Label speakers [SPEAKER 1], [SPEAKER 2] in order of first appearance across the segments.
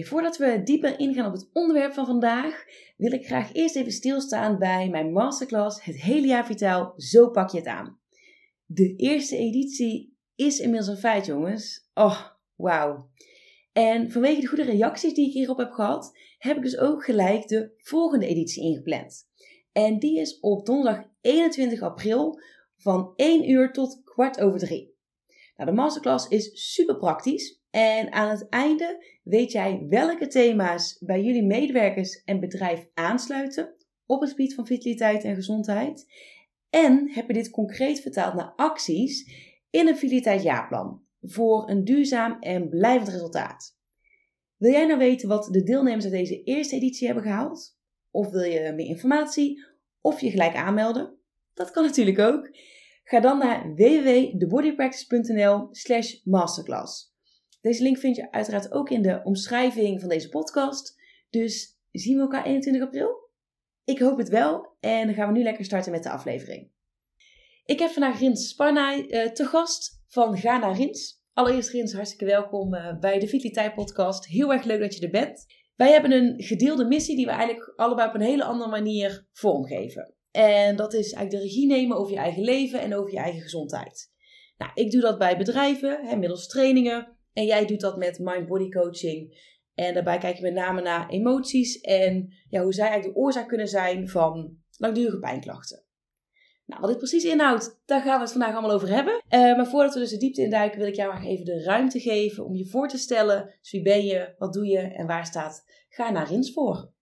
[SPEAKER 1] Voordat we dieper ingaan op het onderwerp van vandaag, wil ik graag eerst even stilstaan bij mijn masterclass Het hele jaar vitaal, zo pak je het aan. De eerste editie is inmiddels een feit, jongens. Oh, wauw. En vanwege de goede reacties die ik hierop heb gehad, heb ik dus ook gelijk de volgende editie ingepland. En die is op donderdag 21 april van 1 uur tot kwart over 3. Nou, de masterclass is super praktisch en aan het einde weet jij welke thema's bij jullie medewerkers en bedrijf aansluiten op het gebied van vitaliteit en gezondheid. En heb je dit concreet vertaald naar acties in een vitaliteitsjaarplan voor een duurzaam en blijvend resultaat. Wil jij nou weten wat de deelnemers uit deze eerste editie hebben gehaald? Of wil je meer informatie? Of je gelijk aanmelden? Dat kan natuurlijk ook. Ga dan naar www.thebodypractice.nl slash masterclass. Deze link vind je uiteraard ook in de omschrijving van deze podcast. Dus zien we elkaar 21 april? Ik hoop het wel. En dan gaan we nu lekker starten met de aflevering. Ik heb vandaag Rins Sparnaai uh, te gast van Ga naar Rins. Allereerst Rins, hartstikke welkom uh, bij de Vitaliteit podcast. Heel erg leuk dat je er bent. Wij hebben een gedeelde missie die we eigenlijk allebei op een hele andere manier vormgeven. En dat is eigenlijk de regie nemen over je eigen leven en over je eigen gezondheid. Nou, ik doe dat bij bedrijven, hè, middels trainingen, en jij doet dat met mind-body coaching. En daarbij kijk je met name naar emoties en ja, hoe zij eigenlijk de oorzaak kunnen zijn van langdurige pijnklachten. Nou, wat dit precies inhoudt, daar gaan we het vandaag allemaal over hebben. Uh, maar voordat we dus de diepte induiken, wil ik jou graag even de ruimte geven om je voor te stellen. Dus wie ben je, wat doe je en waar staat Ga naar Rins voor?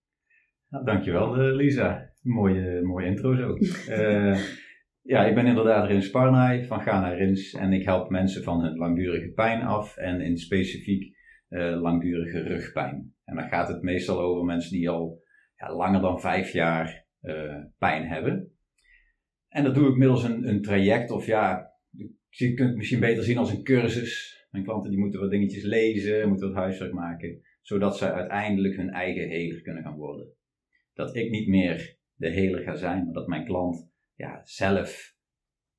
[SPEAKER 2] Nou, dankjewel uh, Lisa. Mooie, mooie intro zo. uh, Ja, ik ben inderdaad Rins Parnay van Ghana Rins en ik help mensen van hun langdurige pijn af en in specifiek uh, langdurige rugpijn. En dan gaat het meestal over mensen die al ja, langer dan vijf jaar uh, pijn hebben. En dat doe ik middels een, een traject of ja, je kunt het misschien beter zien als een cursus. Mijn klanten die moeten wat dingetjes lezen, moeten wat huiswerk maken, zodat ze uiteindelijk hun eigen heler kunnen gaan worden. Dat ik niet meer de heler ga zijn, maar dat mijn klant ja, zelf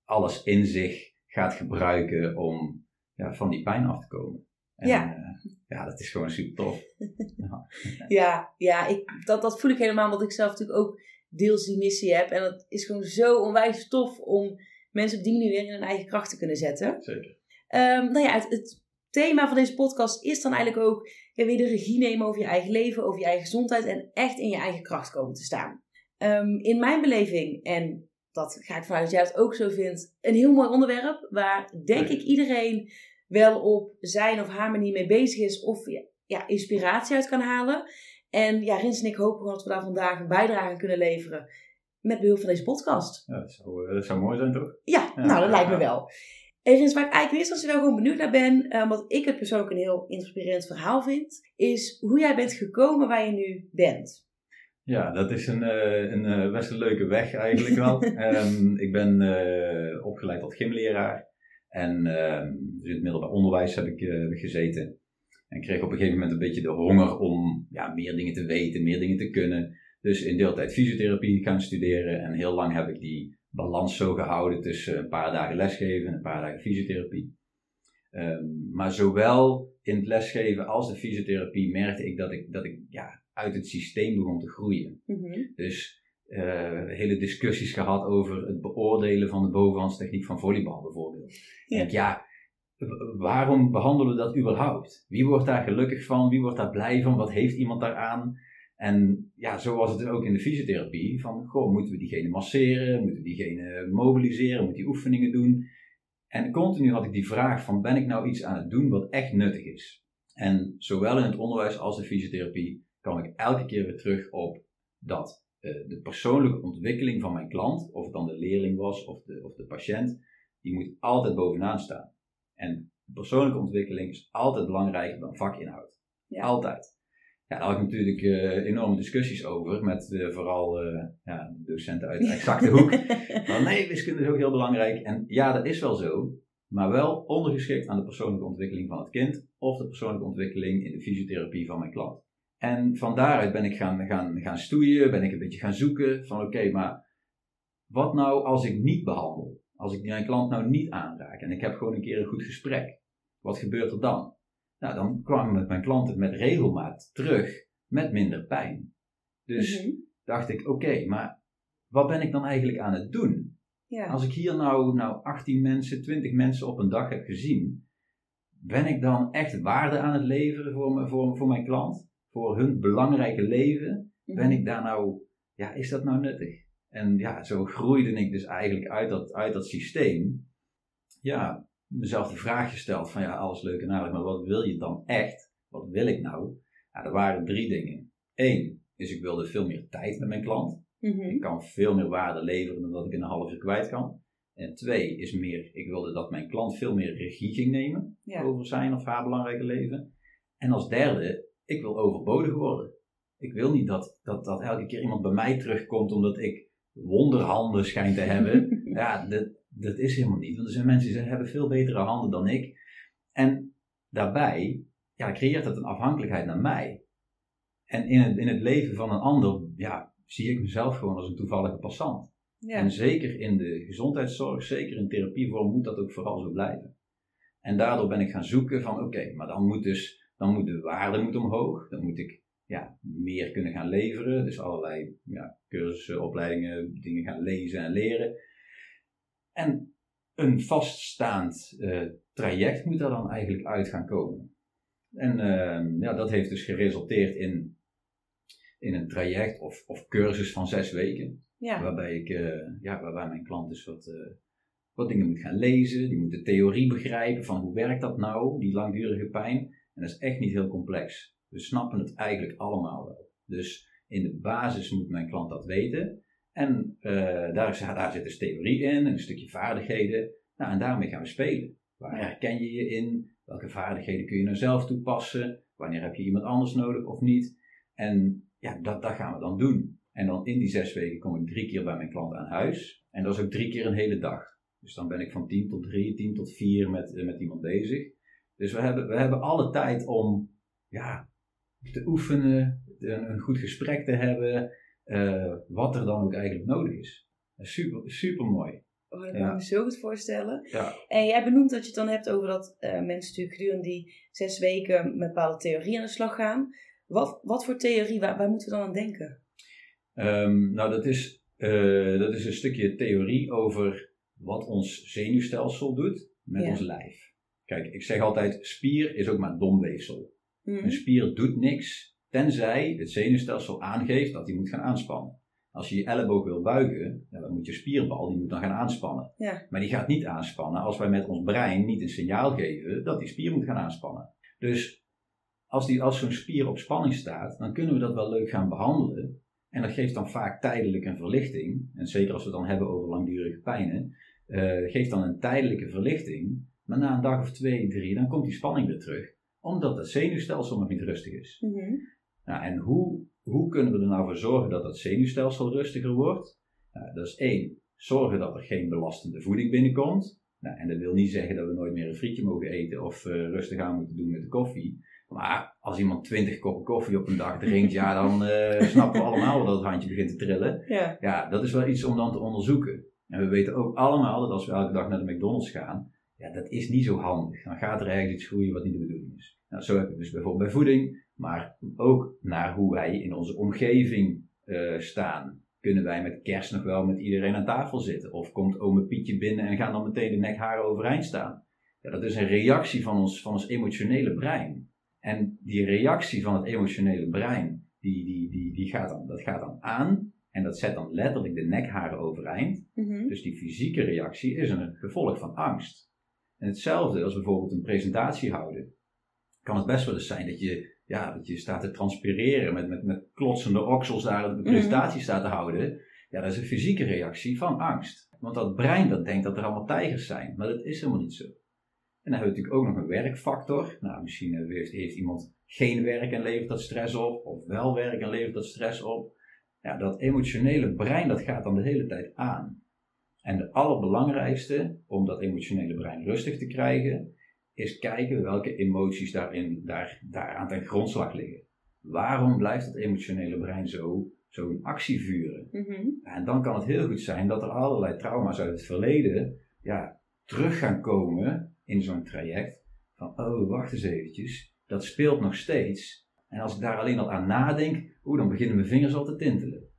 [SPEAKER 2] alles in zich gaat gebruiken om ja, van die pijn af te komen. En, ja. Uh, ja, dat is gewoon super tof.
[SPEAKER 1] ja, ja, ja ik, dat, dat voel ik helemaal, omdat ik zelf natuurlijk ook deels die missie heb. En het is gewoon zo onwijs tof om mensen op die manier weer in hun eigen kracht te kunnen zetten.
[SPEAKER 2] Zeker.
[SPEAKER 1] Um, nou ja, het, het, thema van deze podcast is dan eigenlijk ook ja, weer de regie nemen over je eigen leven, over je eigen gezondheid en echt in je eigen kracht komen te staan. Um, in mijn beleving, en dat ga ik vanuit het ook zo vindt, een heel mooi onderwerp. Waar denk ik iedereen wel op zijn of haar manier mee bezig is. Of ja, inspiratie uit kan halen. En ja, Rins en ik hopen dat we daar vandaag een bijdrage aan kunnen leveren. Met behulp van deze podcast.
[SPEAKER 2] Ja, dat zou, eh, dat zou mooi zijn toch?
[SPEAKER 1] Ja, nou dat lijkt me wel. En Rins, waar ik eigenlijk in eerste instantie wel gewoon benieuwd naar ben. Wat ik het persoonlijk een heel inspirerend verhaal vind. Is hoe jij bent gekomen waar je nu bent.
[SPEAKER 2] Ja, dat is een, uh, een uh, best een leuke weg eigenlijk wel. um, ik ben uh, opgeleid tot gymleraar. En ehm, dus in het middelbaar onderwijs heb ik gezeten. En kreeg op een gegeven moment een beetje de honger om ja, meer dingen te weten, meer dingen te kunnen. Dus in deeltijd fysiotherapie gaan studeren. En heel lang heb ik die balans zo gehouden tussen een paar dagen lesgeven en een paar dagen fysiotherapie. Um, maar zowel in het lesgeven als de fysiotherapie merkte ik dat ik, dat ik ja, uit het systeem begon te groeien. Mhm. Dus uh, hele discussies gehad over het beoordelen van de bovenhandstechniek van volleybal bijvoorbeeld. Ja. Denk, ja, waarom behandelen we dat überhaupt? Wie wordt daar gelukkig van? Wie wordt daar blij van? Wat heeft iemand daaraan? En ja, zo was het dus ook in de fysiotherapie. Van, goh, moeten we diegene masseren? Moeten we diegene mobiliseren? Moeten die oefeningen doen? En continu had ik die vraag van, ben ik nou iets aan het doen wat echt nuttig is? En zowel in het onderwijs als de fysiotherapie kwam ik elke keer weer terug op dat uh, de persoonlijke ontwikkeling van mijn klant, of het dan de leerling was of de, of de patiënt, die moet altijd bovenaan staan. En persoonlijke ontwikkeling is altijd belangrijker dan vakinhoud.
[SPEAKER 1] Ja.
[SPEAKER 2] Altijd. Ja, daar had ik natuurlijk eh, enorme discussies over met eh, vooral eh, ja, docenten uit de exacte hoek. Van nee, wiskunde is ook heel belangrijk. En ja, dat is wel zo, maar wel ondergeschikt aan de persoonlijke ontwikkeling van het kind of de persoonlijke ontwikkeling in de fysiotherapie van mijn klant. En van daaruit ben ik gaan, gaan, gaan stoeien, ben ik een beetje gaan zoeken van oké, maar wat nou als ik niet behandel? Als ik mijn klant nou niet aanraak en ik heb gewoon een keer een goed gesprek, wat gebeurt er dan? Nou, dan kwamen mijn klanten met regelmaat terug met minder pijn. Dus
[SPEAKER 1] Mhm.
[SPEAKER 2] dacht ik, oké, maar wat ben ik dan eigenlijk aan het doen?
[SPEAKER 1] Ja.
[SPEAKER 2] Als ik hier nou, nou 18 mensen, 20 mensen op een dag heb gezien, ben ik dan echt waarde aan het leveren voor, me, voor, voor mijn klant? Voor hun belangrijke leven?
[SPEAKER 1] Mhm.
[SPEAKER 2] Ben ik daar nou, ja, is dat nou nuttig? En ja, zo groeide ik dus eigenlijk uit dat, uit dat systeem. Ja, mezelf de vraag gesteld van ja, alles leuk en aardig, maar wat wil je dan echt? Wat wil ik nou? Ja, er waren drie dingen. Eén is ik wilde veel meer tijd met mijn klant.
[SPEAKER 1] Mhm.
[SPEAKER 2] Ik kan veel meer waarde leveren dan dat ik in een half uur kwijt kan. En twee is meer, ik wilde dat mijn klant veel meer regie ging nemen
[SPEAKER 1] Ja.
[SPEAKER 2] over zijn of haar belangrijke leven. En als derde, ik wil overbodig worden. Ik wil niet dat, dat, dat elke keer iemand bij mij terugkomt omdat ik wonderhanden schijn te hebben. ja, dat, dat is helemaal niet. Want er zijn mensen die hebben veel betere handen dan ik. En daarbij ja, creëert dat een afhankelijkheid naar mij. En in het, in het leven van een ander ja, zie ik mezelf gewoon als een toevallige passant.
[SPEAKER 1] Ja.
[SPEAKER 2] En zeker in de gezondheidszorg, zeker in therapievorm, moet dat ook vooral zo blijven. En daardoor ben ik gaan zoeken van oké, maar dan moet dus dan moet de waarde moet omhoog. Dan moet ik ja, meer kunnen gaan leveren. Dus allerlei ja, cursussen, opleidingen, dingen gaan lezen en leren. En een vaststaand eh, traject moet daar dan eigenlijk uit gaan komen. En eh, ja, dat heeft dus geresulteerd in, in een traject of, of cursus van zes weken.
[SPEAKER 1] ja.
[SPEAKER 2] Waarbij, ik, eh, ja, waarbij mijn klant dus wat, eh, wat dingen moet gaan lezen. Die moet de theorie begrijpen van hoe werkt dat nou, die langdurige pijn. En dat is echt niet heel complex. We snappen het eigenlijk allemaal wel. Dus in de basis moet mijn klant dat weten. En eh, daar, daar zit dus theorie in, en een stukje vaardigheden. Nou, en daarmee gaan we spelen. Waar herken je je in? Welke vaardigheden kun je nou zelf toepassen? Wanneer heb je iemand anders nodig of niet? En ja, dat, dat gaan we dan doen. En dan in die zes weken kom ik drie keer bij mijn klant aan huis. En dat is ook drie keer een hele dag. Dus dan ben ik van 10 tot 3, 10 tot 4 met, eh, met iemand bezig. Dus we hebben, we hebben alle tijd om ja, te oefenen, een, een goed gesprek te hebben, eh, wat er dan ook eigenlijk nodig is. Is Super, super mooi.
[SPEAKER 1] Oh, dat kan
[SPEAKER 2] Ja.
[SPEAKER 1] ik me zo goed voorstellen.
[SPEAKER 2] Ja.
[SPEAKER 1] En jij benoemt dat je het dan hebt over dat eh, mensen natuurlijk gedurende die zes weken met bepaalde theorieën aan de slag gaan. Wat, wat voor theorie, waar, waar moeten we dan aan denken?
[SPEAKER 2] Ehm, nou, dat is, eh, dat is een stukje theorie over wat ons zenuwstelsel doet met
[SPEAKER 1] Ja.
[SPEAKER 2] ons lijf. Kijk, ik zeg altijd, spier is ook maar dom weefsel.
[SPEAKER 1] Mhm.
[SPEAKER 2] Een spier doet niks, tenzij het zenuwstelsel aangeeft dat hij moet gaan aanspannen. Als je je elleboog wil buigen, dan moet je spierbal, die moet dan gaan aanspannen.
[SPEAKER 1] Ja.
[SPEAKER 2] Maar die gaat niet aanspannen als wij met ons brein niet een signaal geven dat die spier moet gaan aanspannen. Dus als, die, als zo'n spier op spanning staat, dan kunnen we dat wel leuk gaan behandelen. En dat geeft dan vaak tijdelijk een verlichting. En zeker als we het dan hebben over langdurige pijnen, eh, geeft dan een tijdelijke verlichting. Maar na een dag of twee, drie, dan komt die spanning weer terug. Omdat het zenuwstelsel nog niet rustig is. Nou, en hoe, hoe kunnen we er nou voor zorgen dat dat zenuwstelsel rustiger wordt? Nou, dat is één, zorgen dat er geen belastende voeding binnenkomt. Nou, en dat wil niet zeggen dat we nooit meer een frietje mogen eten of eh, rustig aan moeten doen met de koffie. Maar als iemand 20 koppen koffie op een dag drinkt, ja, dan eh, snappen we allemaal wel dat het handje begint te trillen.
[SPEAKER 1] Ja.
[SPEAKER 2] Ja, dat is wel iets om dan te onderzoeken. En we weten ook allemaal dat als we elke dag naar de McDonald's gaan, ja, dat is niet zo handig. Dan gaat er ergens iets groeien wat niet de bedoeling is. Nou, zo heb ik dus bijvoorbeeld bij voeding, maar ook naar hoe wij in onze omgeving eh, staan. Kunnen wij met kerst nog wel met iedereen aan tafel zitten? Of komt ome Pietje binnen en gaan dan meteen de nekharen overeind staan? Ja, dat is een reactie van ons, van ons emotionele brein. En die reactie van het emotionele brein, die, die, die, die gaat dan, dat gaat dan aan en dat zet dan letterlijk de nekharen overeind.
[SPEAKER 1] Mhm.
[SPEAKER 2] Dus die fysieke reactie is een gevolg van angst. En hetzelfde als bijvoorbeeld een presentatie houden. Kan het best wel eens zijn dat je, ja, dat je staat te transpireren met, met, met klotsende oksels daar de presentatie staat te houden. Ja, dat is een fysieke reactie van angst. Want dat brein dat denkt dat er allemaal tijgers zijn, maar dat is helemaal niet zo. En dan hebben we natuurlijk ook nog een werkfactor. Nou, misschien heeft, heeft iemand geen werk en levert dat stress op, of wel werk en levert dat stress op. Ja, dat emotionele brein dat gaat dan de hele tijd aan. En de allerbelangrijkste om dat emotionele brein rustig te krijgen, is kijken welke emoties daarin, daar, daar aan ten grondslag liggen. Waarom blijft het emotionele brein zo, zo in actie vuren?
[SPEAKER 1] Mhm.
[SPEAKER 2] En dan kan het heel goed zijn dat er allerlei trauma's uit het verleden ja, terug gaan komen in zo'n traject. Van, oh, wacht eens eventjes, dat speelt nog steeds. En als ik daar alleen al aan nadenk, oeh, dan beginnen mijn vingers al te tintelen.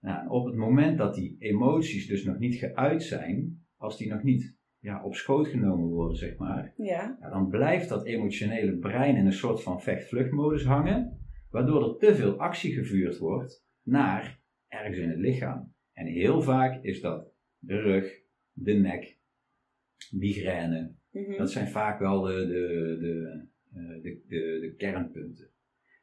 [SPEAKER 2] Nou, op het moment dat die emoties dus nog niet geuit zijn, als die nog niet ja, op schoot genomen worden, zeg maar,
[SPEAKER 1] Ja.
[SPEAKER 2] ja, dan blijft dat emotionele brein in een soort van vecht-vluchtmodus hangen, waardoor er te veel actie gevuurd wordt naar ergens in het lichaam. En heel vaak is dat de rug, de nek, migraine.
[SPEAKER 1] Mhm.
[SPEAKER 2] Dat zijn vaak wel de, de, de, eh, de, de, de kernpunten.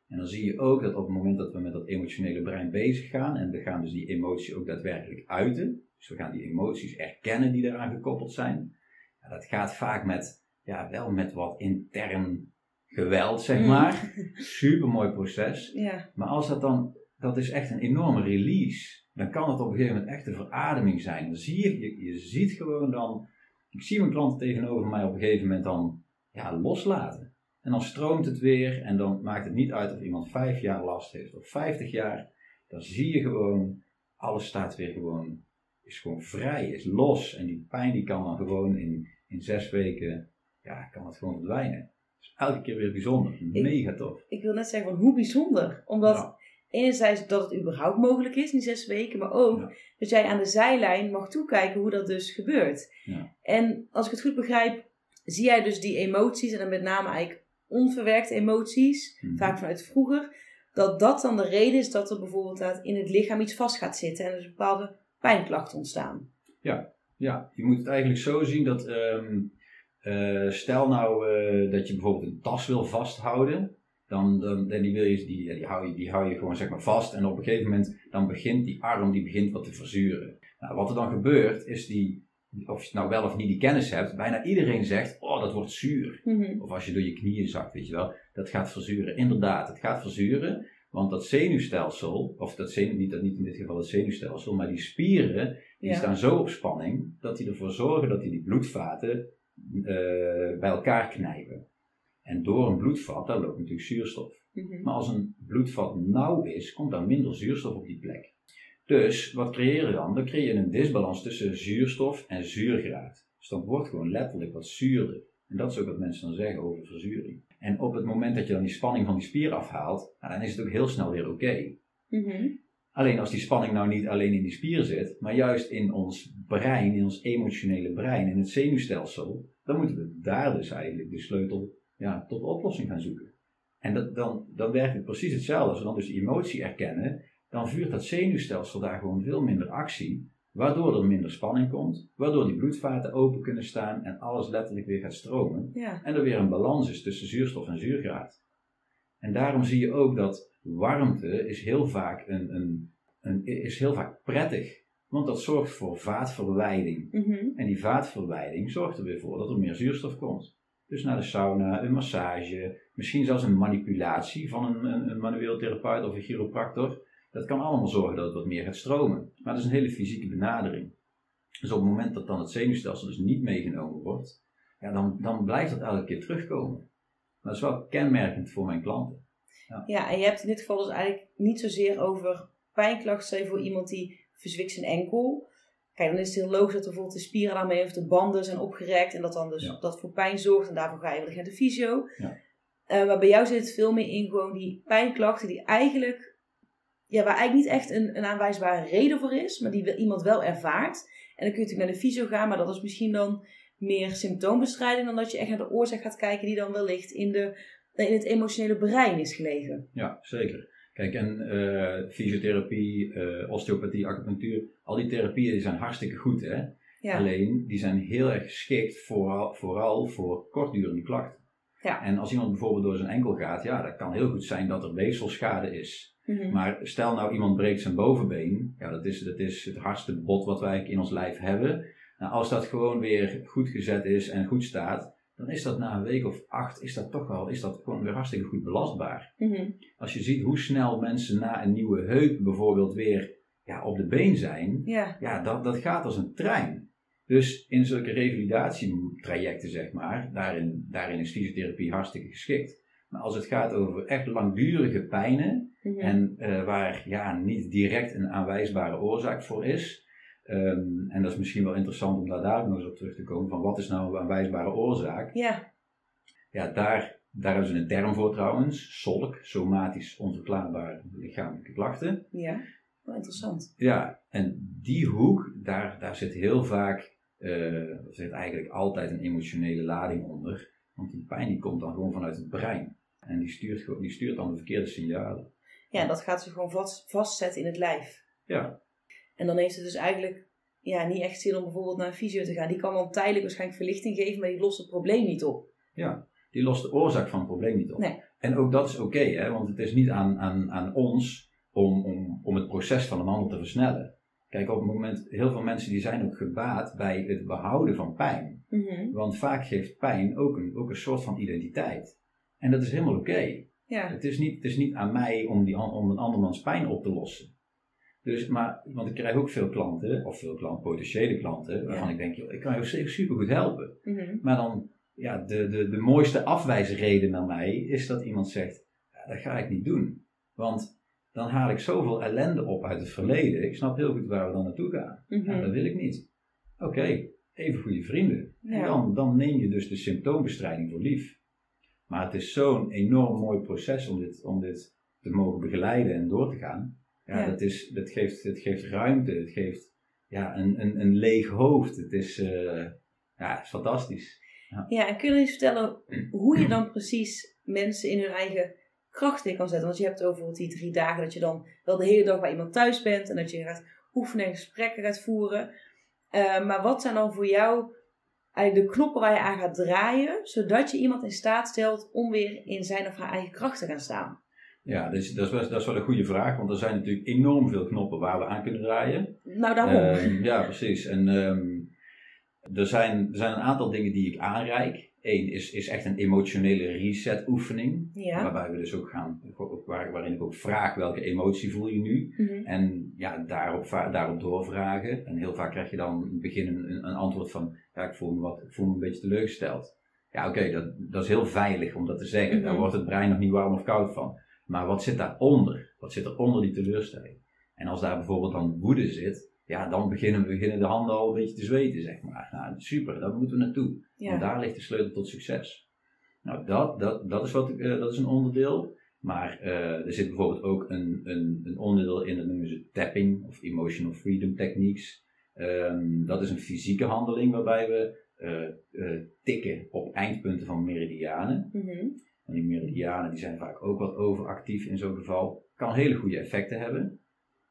[SPEAKER 2] En dan zie je ook dat op het moment dat we met dat emotionele brein bezig gaan, en we gaan dus die emotie ook daadwerkelijk uiten, dus we gaan die emoties erkennen die eraan gekoppeld zijn, ja, dat gaat vaak met, ja, wel met wat intern geweld, zeg
[SPEAKER 1] Mm.
[SPEAKER 2] maar. Super mooi proces.
[SPEAKER 1] Ja.
[SPEAKER 2] Maar als dat dan, dat is echt een enorme release. Dan kan het op een gegeven moment echt een verademing zijn. Dan zie je, je, je ziet gewoon dan, ik zie mijn klanten tegenover mij op een gegeven moment dan ja, loslaten. En dan stroomt het weer en dan maakt het niet uit of iemand vijf jaar last heeft of vijftig jaar. Dan zie je gewoon, alles staat weer gewoon, is gewoon vrij, is los. En die pijn die kan dan gewoon in, in zes weken, ja, kan het gewoon verdwijnen. Dus elke keer weer bijzonder, mega tof.
[SPEAKER 1] Ik wil net zeggen van hoe bijzonder. Omdat enerzijds dat het überhaupt mogelijk is, die zes weken, maar ook
[SPEAKER 2] Ja.
[SPEAKER 1] dat jij aan de zijlijn mag toekijken hoe dat dus gebeurt.
[SPEAKER 2] Ja.
[SPEAKER 1] En als ik het goed begrijp, zie jij dus die emoties, en dan met name eigenlijk onverwerkte emoties,
[SPEAKER 2] Mhm.
[SPEAKER 1] vaak vanuit vroeger, dat dat dan de reden is dat er bijvoorbeeld in het lichaam iets vast gaat zitten en er dus bepaalde pijnklachten ontstaan.
[SPEAKER 2] Ja, je moet het eigenlijk zo zien dat, ehm, eh, stel nou eh, dat je bijvoorbeeld een tas wil vasthouden, dan, dan, dan die, wil je, die, die, hou je, die hou je gewoon zeg maar vast en op een gegeven moment dan begint die arm die begint wat te verzuren. Nou, wat er dan gebeurt is die, of je nou wel of niet die kennis hebt, bijna iedereen zegt, oh dat wordt zuur.
[SPEAKER 1] Mhm.
[SPEAKER 2] Of als je door je knieën zakt, weet je wel, dat gaat verzuren. Inderdaad, het gaat verzuren, want dat zenuwstelsel, of dat zenuw, niet, niet in dit geval het zenuwstelsel, maar die spieren, die
[SPEAKER 1] Ja.
[SPEAKER 2] staan zo op spanning, dat die ervoor zorgen dat die, die bloedvaten eh, bij elkaar knijpen. En door een bloedvat, daar loopt natuurlijk zuurstof.
[SPEAKER 1] Mhm.
[SPEAKER 2] Maar als een bloedvat nauw is, komt daar minder zuurstof op die plek. Dus wat creëer je dan? Dan creëer je een disbalans tussen zuurstof en zuurgraad. Dus dan wordt gewoon letterlijk wat zuurder. En dat is ook wat mensen dan zeggen over verzuring. En op het moment dat je dan die spanning van die spier afhaalt, nou, dan is het ook heel snel weer oké.
[SPEAKER 1] Mhm.
[SPEAKER 2] Alleen als die spanning nou niet alleen in die spier zit, maar juist in ons brein, in ons emotionele brein, in het zenuwstelsel, dan moeten we daar dus eigenlijk de sleutel ja, tot oplossing gaan zoeken. En dat, dan, dan werkt het precies hetzelfde. Als we dan dus die emotie erkennen, dan vuurt dat zenuwstelsel daar gewoon veel minder actie, waardoor er minder spanning komt, waardoor die bloedvaten open kunnen staan en alles letterlijk weer gaat stromen.
[SPEAKER 1] Ja.
[SPEAKER 2] En er weer een balans is tussen zuurstof en zuurgraad. En daarom zie je ook dat warmte is heel vaak, een, een, een, is heel vaak prettig. Want dat zorgt voor vaatverwijding.
[SPEAKER 1] Mhm.
[SPEAKER 2] En die vaatverwijding zorgt er weer voor dat er meer zuurstof komt. Dus naar de sauna, een massage, misschien zelfs een manipulatie van een, een, een manueel therapeut of een chiropractor. Dat kan allemaal zorgen dat het wat meer gaat stromen. Maar dat is een hele fysieke benadering. Dus op het moment dat dan het zenuwstelsel dus niet meegenomen wordt, ja, dan, dan blijft dat elke keer terugkomen. Maar dat is wel kenmerkend voor mijn klanten.
[SPEAKER 1] Ja, en je hebt in dit geval dus eigenlijk niet zozeer over pijnklachten, voor iemand die verzwikt zijn enkel. Kijk, dan is het heel logisch dat er bijvoorbeeld de spieren daarmee of de banden zijn opgerekt en dat dan dus
[SPEAKER 2] Ja.
[SPEAKER 1] dat voor pijn zorgt en daarvoor ga je wellicht naar de fysio.
[SPEAKER 2] Ja.
[SPEAKER 1] Eh, maar bij jou zit het veel meer in gewoon die pijnklachten die eigenlijk, ja, waar eigenlijk niet echt een, een aanwijsbare reden voor is, maar die iemand wel ervaart. En dan kun je natuurlijk naar de fysio gaan, maar dat is misschien dan meer symptoombestrijding dan dat je echt naar de oorzaak gaat kijken die dan wellicht in, de, in het emotionele brein is gelegen.
[SPEAKER 2] Ja, zeker. Kijk, en eh, fysiotherapie, eh, osteopathie, acupunctuur, al die therapieën die zijn hartstikke goed, hè?
[SPEAKER 1] Ja.
[SPEAKER 2] Alleen, die zijn heel erg geschikt vooral, vooral voor kortdurende klachten.
[SPEAKER 1] Ja.
[SPEAKER 2] En als iemand bijvoorbeeld door zijn enkel gaat, ja, dat kan heel goed zijn dat er weefselschade is.
[SPEAKER 1] Mhm.
[SPEAKER 2] Maar stel nou iemand breekt zijn bovenbeen, ja, dat is, dat is het hardste bot wat wij in ons lijf hebben. Nou, als dat gewoon weer goed gezet is en goed staat, dan is dat na een week of acht, is dat toch wel, is dat gewoon weer hartstikke goed belastbaar.
[SPEAKER 1] Mhm.
[SPEAKER 2] Als je ziet hoe snel mensen na een nieuwe heup bijvoorbeeld weer ja, op de been zijn,
[SPEAKER 1] Ja.
[SPEAKER 2] ja, dat, dat gaat als een trein. Dus in zulke revalidatietrajecten, zeg maar, daarin, daarin is fysiotherapie hartstikke geschikt. Maar als het gaat over echt langdurige pijnen,
[SPEAKER 1] Mhm.
[SPEAKER 2] en eh, waar ja, niet direct een aanwijsbare oorzaak voor is. ehm, en dat is misschien wel interessant om daar daar nog eens op terug te komen. Van wat is nou een aanwijsbare oorzaak?
[SPEAKER 1] Ja.
[SPEAKER 2] Ja, daar, daar hebben ze een term voor trouwens. SOLK, somatisch onverklaarbare lichamelijke klachten.
[SPEAKER 1] Ja. Wel interessant.
[SPEAKER 2] Ja, en die hoek, daar, daar zit heel vaak, er zit eigenlijk altijd een emotionele lading onder. Want die pijn die komt dan gewoon vanuit het brein. En die stuurt, die stuurt dan de verkeerde signalen.
[SPEAKER 1] Ja, dat gaat zich gewoon vast, vastzetten in het lijf.
[SPEAKER 2] Ja,
[SPEAKER 1] En dan heeft het dus eigenlijk ja, niet echt zin om bijvoorbeeld naar een fysio te gaan. Die kan dan tijdelijk waarschijnlijk verlichting geven, maar die lost het probleem niet op.
[SPEAKER 2] Ja, die lost de oorzaak van het probleem niet op.
[SPEAKER 1] Nee.
[SPEAKER 2] En ook dat is oké, hè, want het is niet aan, aan, aan ons om, om, om het proces van een ander te versnellen. Kijk, op het moment, heel veel mensen die zijn ook gebaat bij het behouden van pijn.
[SPEAKER 1] Mhm.
[SPEAKER 2] Want vaak geeft pijn ook een, ook een soort van identiteit. En dat is helemaal oké.
[SPEAKER 1] Ja.
[SPEAKER 2] Het, is niet, het is niet aan mij om, die, om een andermans pijn op te lossen. Dus, maar, want ik krijg ook veel klanten, of veel klant, potentiële klanten, waarvan
[SPEAKER 1] Ja.
[SPEAKER 2] ik denk, joh, ik kan je super goed helpen.
[SPEAKER 1] Mhm.
[SPEAKER 2] Maar dan, ja, de, de, de mooiste afwijsreden naar mij is dat iemand zegt, ja, dat ga ik niet doen. Want dan haal ik zoveel ellende op uit het verleden. Ik snap heel goed waar we dan naartoe gaan.
[SPEAKER 1] Mhm.
[SPEAKER 2] Ja, dat wil ik niet. Oké, even goede vrienden. En
[SPEAKER 1] Ja.
[SPEAKER 2] dan, dan neem je dus de symptoombestrijding voor lief. Maar het is zo'n enorm mooi proces om dit, om dit te mogen begeleiden en door te gaan. Ja,
[SPEAKER 1] Ja.
[SPEAKER 2] Dat, is, dat, geeft, het geeft ruimte, het geeft ja, een, een, een leeg hoofd. Het is, eh, ja, fantastisch.
[SPEAKER 1] Ja, en kun je eens vertellen hoe je dan precies mensen in hun eigen kracht weer kan zetten? Want je hebt over die drie dagen dat je dan wel de hele dag bij iemand thuis bent en dat je gaat oefenen en gesprekken gaat voeren. Eh, maar wat zijn dan voor jou eigenlijk de knoppen waar je aan gaat draaien, zodat je iemand in staat stelt om weer in zijn of haar eigen kracht te gaan staan?
[SPEAKER 2] Ja, dus, dat, is wel, dat is wel een goede vraag, want er zijn natuurlijk enorm veel knoppen waar we aan kunnen draaien.
[SPEAKER 1] Nou, daarom.
[SPEAKER 2] Ehm, ja, precies. En ehm, er, zijn, er zijn een aantal dingen die ik aanreik. Eén is, is echt een emotionele reset oefening.
[SPEAKER 1] ja.
[SPEAKER 2] Waarbij we dus ook gaan, waar, waarin ik ook vraag welke emotie voel je nu.
[SPEAKER 1] Mhm.
[SPEAKER 2] En ja, daarop, daarop doorvragen. En heel vaak krijg je dan in het begin een, een antwoord van, ja, ik voel me, wat, ik voel me een beetje teleurgesteld. Ja, oké, dat, dat is heel veilig om dat te zeggen. Daar
[SPEAKER 1] Mhm.
[SPEAKER 2] wordt het brein nog niet warm of koud van. Maar wat zit daaronder? Wat zit er onder die teleurstelling? En als daar bijvoorbeeld dan woede zit, ja, dan beginnen, beginnen de handen al een beetje te zweten, zeg maar. Nou, super, daar moeten we naartoe. Want
[SPEAKER 1] ja.
[SPEAKER 2] daar ligt de sleutel tot succes. Nou, dat, dat, dat, is, wat, eh, dat is een onderdeel. Maar eh, er zit bijvoorbeeld ook een, een, een onderdeel in, dat noemen ze tapping of emotional freedom techniques. Ehm, dat is een fysieke handeling waarbij we eh, tikken op eindpunten van meridianen.
[SPEAKER 1] Mhm.
[SPEAKER 2] En die meridianen die zijn vaak ook wat overactief in zo'n geval. Kan hele goede effecten hebben.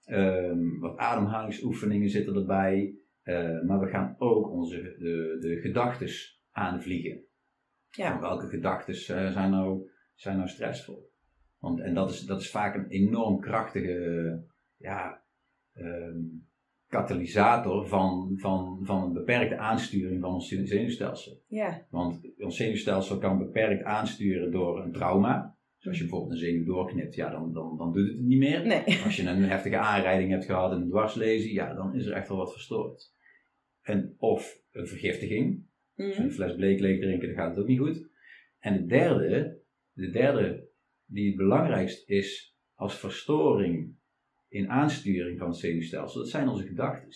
[SPEAKER 2] Ehm, wat ademhalingsoefeningen zitten erbij. Eh, maar we gaan ook onze de, de gedachten aanvliegen.
[SPEAKER 1] Ja.
[SPEAKER 2] Welke gedachten zijn, nou, zijn nou stressvol? Want, en dat is, dat is vaak een enorm krachtige ja, ehm, katalysator van, van, van een beperkte aansturing van ons zenuwstelsel.
[SPEAKER 1] Ja.
[SPEAKER 2] Want ons zenuwstelsel kan beperkt aansturen door een trauma. Dus als je bijvoorbeeld een zenuw doorknipt, ja, dan, dan, dan doet het het niet meer.
[SPEAKER 1] Nee.
[SPEAKER 2] Als je een heftige aanrijding hebt gehad en een dwarslezen, ja, dan is er echt wel wat verstoord. En, of een vergiftiging.
[SPEAKER 1] Mhm.
[SPEAKER 2] een fles bleekleek drinken, dan gaat het ook niet goed. En de derde, de derde die het belangrijkst is als verstoring in aansturing van het zenuwstelsel, dat zijn onze gedachten.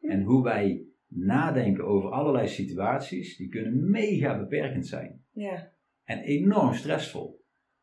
[SPEAKER 2] En hoe wij nadenken over allerlei situaties, die kunnen mega beperkend zijn.
[SPEAKER 1] Ja.
[SPEAKER 2] En enorm stressvol.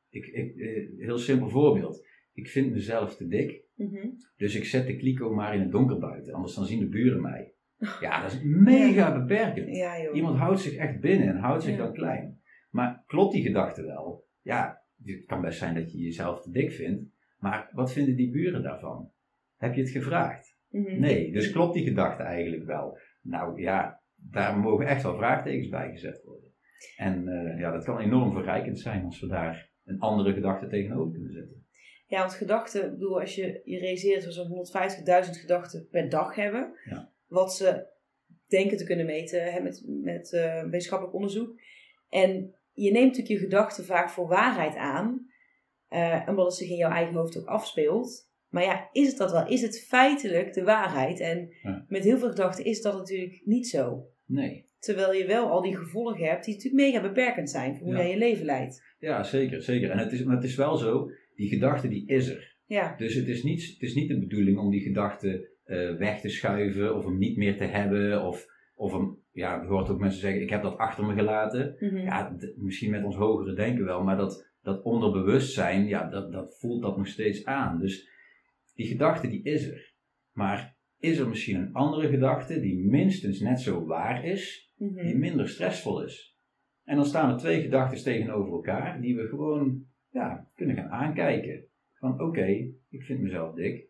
[SPEAKER 2] Ik, ik, eh, heel simpel voorbeeld. Ik vind mezelf te dik,
[SPEAKER 1] Mhm.
[SPEAKER 2] dus ik zet de kliko maar in het donker buiten, anders dan zien de buren mij. Ja, dat is mega beperkend.
[SPEAKER 1] Ja.
[SPEAKER 2] Iemand houdt zich echt binnen en houdt zich
[SPEAKER 1] Ja.
[SPEAKER 2] dan klein. Maar klopt die gedachte wel? Ja, het kan best zijn dat je jezelf te dik vindt, maar wat vinden die buren daarvan? Heb je het gevraagd?
[SPEAKER 1] Mhm.
[SPEAKER 2] Nee, dus klopt die gedachte eigenlijk wel? Nou ja, daar mogen echt wel vraagtekens bij gezet worden. En eh, ja, dat kan enorm verrijkend zijn als we daar een andere gedachte tegenover kunnen zetten.
[SPEAKER 1] Ja, want gedachten, ik bedoel, als je, je realiseert dat we zo'n 150.000 gedachten per dag hebben,
[SPEAKER 2] Ja.
[SPEAKER 1] wat ze denken te kunnen meten hè, met, met eh, wetenschappelijk onderzoek, En je neemt natuurlijk je gedachten vaak voor waarheid aan, uh, omdat het zich in jouw eigen hoofd ook afspeelt. Maar ja, is het dat wel? Is het feitelijk de waarheid? En met heel veel gedachten is dat natuurlijk niet zo.
[SPEAKER 2] Nee.
[SPEAKER 1] Terwijl je wel al die gevolgen hebt die natuurlijk mega beperkend zijn voor hoe jij je leven leidt.
[SPEAKER 2] Ja, zeker, zeker. En het is, maar het is wel zo, die gedachte die is er.
[SPEAKER 1] Ja.
[SPEAKER 2] Dus het is, niet, het is niet de bedoeling om die gedachte uh, weg te schuiven of hem niet meer te hebben. Of, of hem, ja, je hoort ook mensen zeggen, ik heb dat achter me gelaten.
[SPEAKER 1] Mhm.
[SPEAKER 2] Ja, d- misschien met ons hogere denken wel, maar dat, dat onderbewustzijn, ja, dat, dat voelt dat nog steeds aan. Dus die gedachte die is er. Maar is er misschien een andere gedachte die minstens net zo waar is,
[SPEAKER 1] Mhm.
[SPEAKER 2] die minder stressvol is? En dan staan er twee gedachten tegenover elkaar die we gewoon ja, kunnen gaan aankijken. Van oké, ik vind mezelf dik.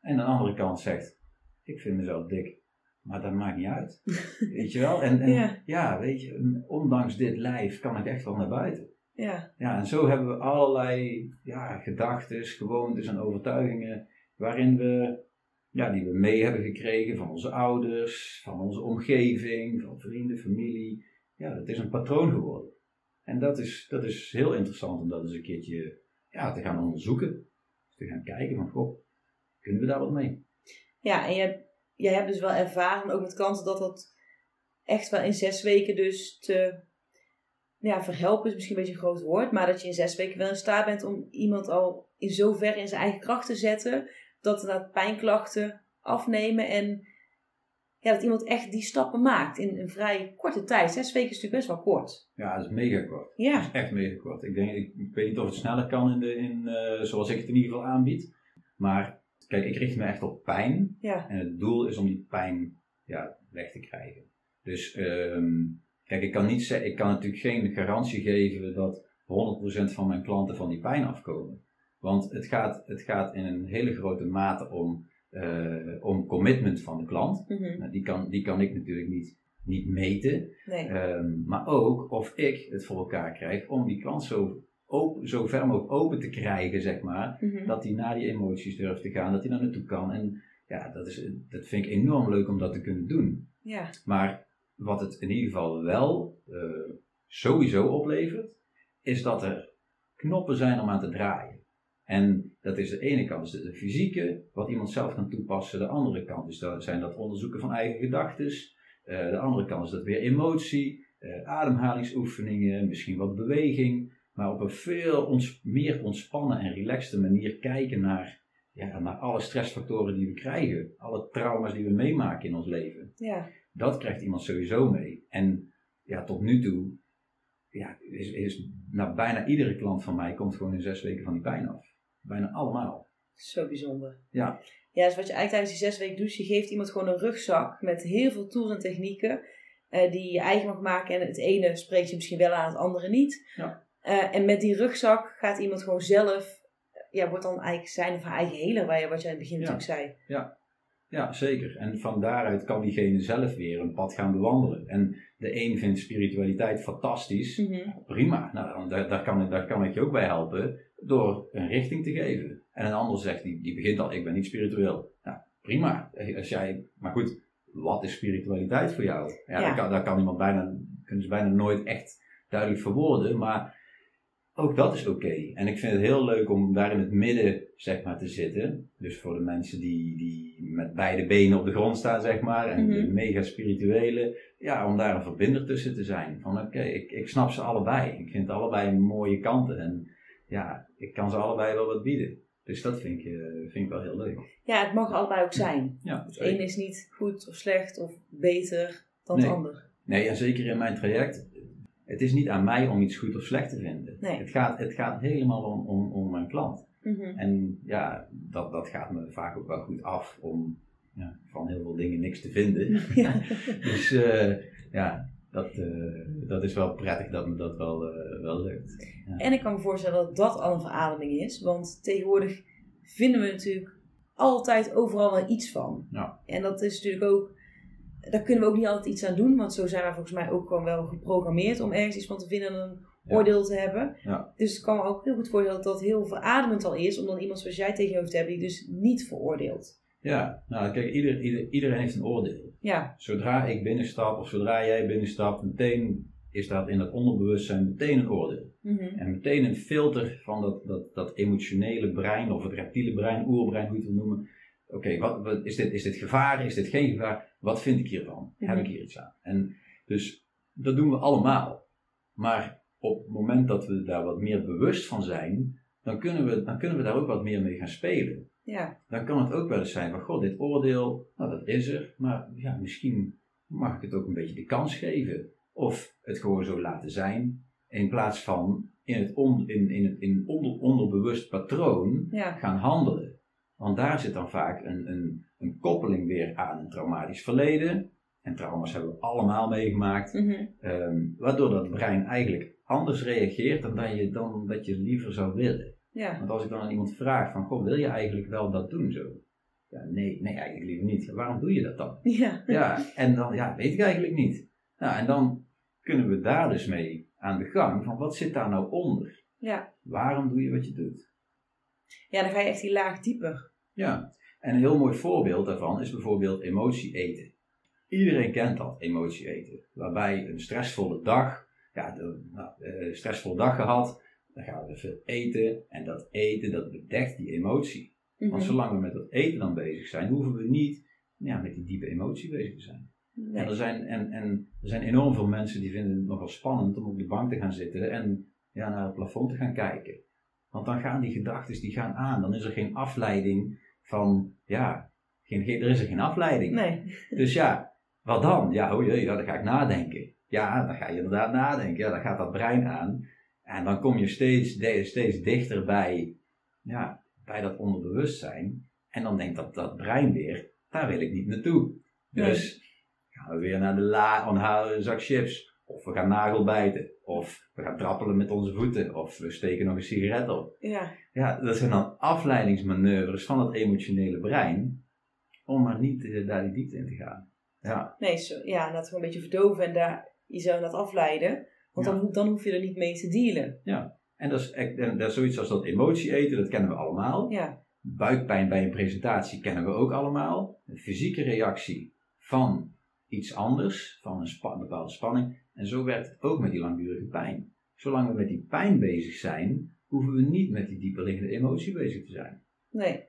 [SPEAKER 2] En de andere kant zegt, ik vind mezelf dik. Maar dat maakt niet uit. weet je wel? En, en
[SPEAKER 1] Ja.
[SPEAKER 2] ja. weet je, ondanks dit lijf kan ik echt wel naar buiten.
[SPEAKER 1] Ja.
[SPEAKER 2] Ja, en zo hebben we allerlei ja, gedachten, gewoontes en overtuigingen waarin we, ja, die we mee hebben gekregen van onze ouders, van onze omgeving, van vrienden, familie. Ja, dat is een patroon geworden. En dat is, dat is heel interessant om dat eens een keertje ja, te gaan onderzoeken. Te gaan kijken van, goh, kunnen we daar wat mee?
[SPEAKER 1] Ja, en jij, jij hebt dus wel ervaren, ook met klanten, dat dat echt wel in zes weken dus te ja, verhelpen is misschien een beetje een groot woord, maar dat je in zes weken wel in staat bent om iemand al in zover in zijn eigen kracht te zetten, dat inderdaad pijnklachten afnemen en ja, dat iemand echt die stappen maakt in een vrij korte tijd. Zes weken is natuurlijk best wel kort.
[SPEAKER 2] Ja, dat is mega kort.
[SPEAKER 1] Ja,
[SPEAKER 2] Echt mega kort. Ik, denk, ik, ik weet niet of het sneller kan in de, in, eh, zoals ik het in ieder geval aanbied. Maar kijk, ik richt me echt op pijn.
[SPEAKER 1] ja,
[SPEAKER 2] En het doel is om die pijn ja, weg te krijgen. Dus ehm, kijk, ik kan, niet zeggen, ik kan natuurlijk geen garantie geven dat 100% van mijn klanten van die pijn afkomen. Want het gaat, het gaat in een hele grote mate om, eh, om commitment van de klant.
[SPEAKER 1] mhm,
[SPEAKER 2] Nou, die, kan, die kan ik natuurlijk niet, niet meten.
[SPEAKER 1] nee,
[SPEAKER 2] Ehm, maar ook of ik het voor elkaar krijg om die klant zo, open, zo ver mogelijk open te krijgen, zeg maar.
[SPEAKER 1] mhm,
[SPEAKER 2] Dat hij naar die emoties durft te gaan, dat hij daar naartoe kan. En ja, dat, is, dat vind ik enorm leuk om dat te kunnen doen.
[SPEAKER 1] ja,
[SPEAKER 2] Maar wat het in ieder geval wel eh, sowieso oplevert, is dat er knoppen zijn om aan te draaien. En dat is de ene kant, is de fysieke, wat iemand zelf kan toepassen. De andere kant is dat, zijn dat onderzoeken van eigen gedachten. Eh, de andere kant is dat weer emotie, eh, ademhalingsoefeningen, misschien wat beweging. Maar op een veel ons, meer ontspannen en relaxte manier kijken naar, ja, naar alle stressfactoren die we krijgen. Alle trauma's die we meemaken in ons leven.
[SPEAKER 1] ja,
[SPEAKER 2] Dat krijgt iemand sowieso mee. En ja, tot nu toe ja, is, is nou, bijna iedere klant van mij komt gewoon in zes weken van die pijn af. Bijna allemaal.
[SPEAKER 1] zo bijzonder.
[SPEAKER 2] Ja,
[SPEAKER 1] Ja, dus wat je eigenlijk tijdens die zes weken doet, je geeft iemand gewoon een rugzak met heel veel tools en technieken eh, die je eigen mag maken. En het ene spreekt je misschien wel aan, het andere niet.
[SPEAKER 2] Ja.
[SPEAKER 1] Eh, en met die rugzak gaat iemand gewoon zelf, ja, wordt dan eigenlijk zijn of haar eigen heler, wat jij in het begin
[SPEAKER 2] Ja.
[SPEAKER 1] natuurlijk zei.
[SPEAKER 2] ja, zeker. En van daaruit kan diegene zelf weer een pad gaan bewandelen. En de een vindt spiritualiteit fantastisch.
[SPEAKER 1] Mhm.
[SPEAKER 2] Prima, nou, daar, daar, kan, ik- daar kan ik je ook bij helpen door een richting te geven. En een ander zegt, die, die begint al, ik ben niet spiritueel. Nou, prima. Als jij, maar goed, wat is spiritualiteit voor jou? Ja,
[SPEAKER 1] Ja.
[SPEAKER 2] Daar, kan, daar kan iemand bijna, kunnen ze bijna nooit echt duidelijk verwoorden, maar ook dat is oké. En ik vind het heel leuk om daar in het midden, zeg maar, te zitten. Dus voor de mensen die, die met beide benen op de grond staan, zeg maar, en de
[SPEAKER 1] Mhm.
[SPEAKER 2] mega spirituele, ja, om daar een verbinder tussen te zijn. Van oké, ik, ik snap ze allebei. Ik vind allebei mooie kanten en ja, ik kan ze allebei wel wat bieden. Dus dat vind ik, eh, vind ik wel heel leuk.
[SPEAKER 1] Ja, het mag allebei ook zijn.
[SPEAKER 2] Ja,
[SPEAKER 1] Het ene is niet goed of slecht of beter dan
[SPEAKER 2] Nee.
[SPEAKER 1] het ander.
[SPEAKER 2] Nee, en zeker in mijn traject. Het is niet aan mij om iets goed of slecht te vinden.
[SPEAKER 1] Nee.
[SPEAKER 2] Het, gaat, het gaat helemaal om, om, om mijn klant.
[SPEAKER 1] Mhm.
[SPEAKER 2] En ja, dat, dat gaat me vaak ook wel goed af om ja, van heel veel dingen niks te vinden.
[SPEAKER 1] Ja.
[SPEAKER 2] dus eh, ja, dat, eh, dat is wel prettig dat me dat wel, eh, wel lukt.
[SPEAKER 1] En ik kan me voorstellen dat dat al een verademing is. Want tegenwoordig vinden we natuurlijk altijd overal wel iets van.
[SPEAKER 2] Ja.
[SPEAKER 1] En dat is natuurlijk ook... Daar kunnen we ook niet altijd iets aan doen. Want zo zijn we volgens mij ook gewoon wel geprogrammeerd om ergens iets van te vinden en een
[SPEAKER 2] Ja.
[SPEAKER 1] oordeel te hebben.
[SPEAKER 2] Ja.
[SPEAKER 1] Dus ik kan me ook heel goed voorstellen dat dat heel verademend al is. Om dan iemand zoals jij tegenover te hebben die dus niet veroordeelt.
[SPEAKER 2] Ja, nou kijk, ieder, ieder, iedereen heeft een oordeel.
[SPEAKER 1] Ja,
[SPEAKER 2] Zodra ik binnenstap of zodra jij binnenstapt, meteen is dat in het onderbewustzijn meteen een oordeel.
[SPEAKER 1] Mhm.
[SPEAKER 2] En meteen een filter van dat, dat, dat emotionele brein, of het reptiele brein, oerbrein, hoe je het wil noemen. Oké, wat, wat, is, dit, is dit gevaar? Is dit geen gevaar? Wat vind ik hiervan? Heb ik hier iets aan? En dus dat doen we allemaal. Maar op het moment dat we daar wat meer bewust van zijn, dan kunnen we, dan kunnen we daar ook wat meer mee gaan spelen.
[SPEAKER 1] Ja.
[SPEAKER 2] Dan kan het ook wel eens zijn van, god, dit oordeel, nou dat is er, maar ja, misschien mag ik het ook een beetje de kans geven. Of het gewoon zo laten zijn, in plaats van in het, on, in, in het in onder, onderbewust patroon
[SPEAKER 1] Ja.
[SPEAKER 2] gaan handelen. Want daar zit dan vaak een, een, een koppeling weer aan een traumatisch verleden. En trauma's hebben we allemaal meegemaakt.
[SPEAKER 1] Mhm.
[SPEAKER 2] Ehm, waardoor dat brein eigenlijk anders reageert dan dat, je, dan dat je liever zou willen.
[SPEAKER 1] Ja.
[SPEAKER 2] Want als ik dan aan iemand vraag van, goh, wil je eigenlijk wel dat doen zo? Ja, nee, nee, eigenlijk liever niet. Waarom doe je dat dan?
[SPEAKER 1] Ja.
[SPEAKER 2] Ja, en dan, ja, weet ik eigenlijk niet. Nou, en dan kunnen we daar dus mee aan de gang van, wat zit daar nou onder?
[SPEAKER 1] Ja.
[SPEAKER 2] Waarom doe je wat je doet?
[SPEAKER 1] Ja, dan ga je echt die laag dieper.
[SPEAKER 2] Ja, en een heel mooi voorbeeld daarvan is bijvoorbeeld emotie eten. Iedereen kent dat, emotie eten. Waarbij een stressvolle dag, ja, de, nou, eh, stressvolle dag gehad, dan gaan we veel eten. En dat eten, dat bedekt die emotie.
[SPEAKER 1] Mhm.
[SPEAKER 2] Want zolang we met dat eten dan bezig zijn, hoeven we niet ja, met die diepe emotie bezig te zijn.
[SPEAKER 1] Nee.
[SPEAKER 2] En, er zijn, en, en er zijn enorm veel mensen die vinden het nogal spannend om op de bank te gaan zitten en ja, naar het plafond te gaan kijken. Want dan gaan die gedachten die gaan aan. Dan is er geen afleiding van, ja, geen, er is er geen afleiding.
[SPEAKER 1] Nee.
[SPEAKER 2] Dus ja, wat dan? Ja, oh jee, dan ga ik nadenken. Ja, dan ga je inderdaad nadenken. Ja, dan gaat dat brein aan. En dan kom je steeds, steeds dichter bij, ja, bij dat onderbewustzijn. En dan denkt dat, dat brein weer, daar wil ik niet naartoe. Dus gaan we weer naar de la een zak chips. Of we gaan nagelbijten. Of we gaan trappelen met onze voeten. Of we steken nog een sigaret op.
[SPEAKER 1] Ja.
[SPEAKER 2] Ja, dat zijn dan afleidingsmanoeuvres van het emotionele brein. Om maar niet eh, daar die diepte in te gaan. Ja,
[SPEAKER 1] Nee, zo, ja, dat gewoon een beetje verdoven en daar jezelf dat afleiden. Want
[SPEAKER 2] Ja.
[SPEAKER 1] dan, dan hoef je er niet mee te dealen.
[SPEAKER 2] en dat is, en dat is zoiets als dat emotie eten, dat kennen we allemaal.
[SPEAKER 1] Ja.
[SPEAKER 2] Buikpijn bij een presentatie kennen we ook allemaal. Een fysieke reactie van iets anders, van een spa- bepaalde spanning. En zo werkt het ook met die langdurige pijn. Zolang we met die pijn bezig zijn, hoeven we niet met die dieperliggende emotie bezig te zijn.
[SPEAKER 1] Nee.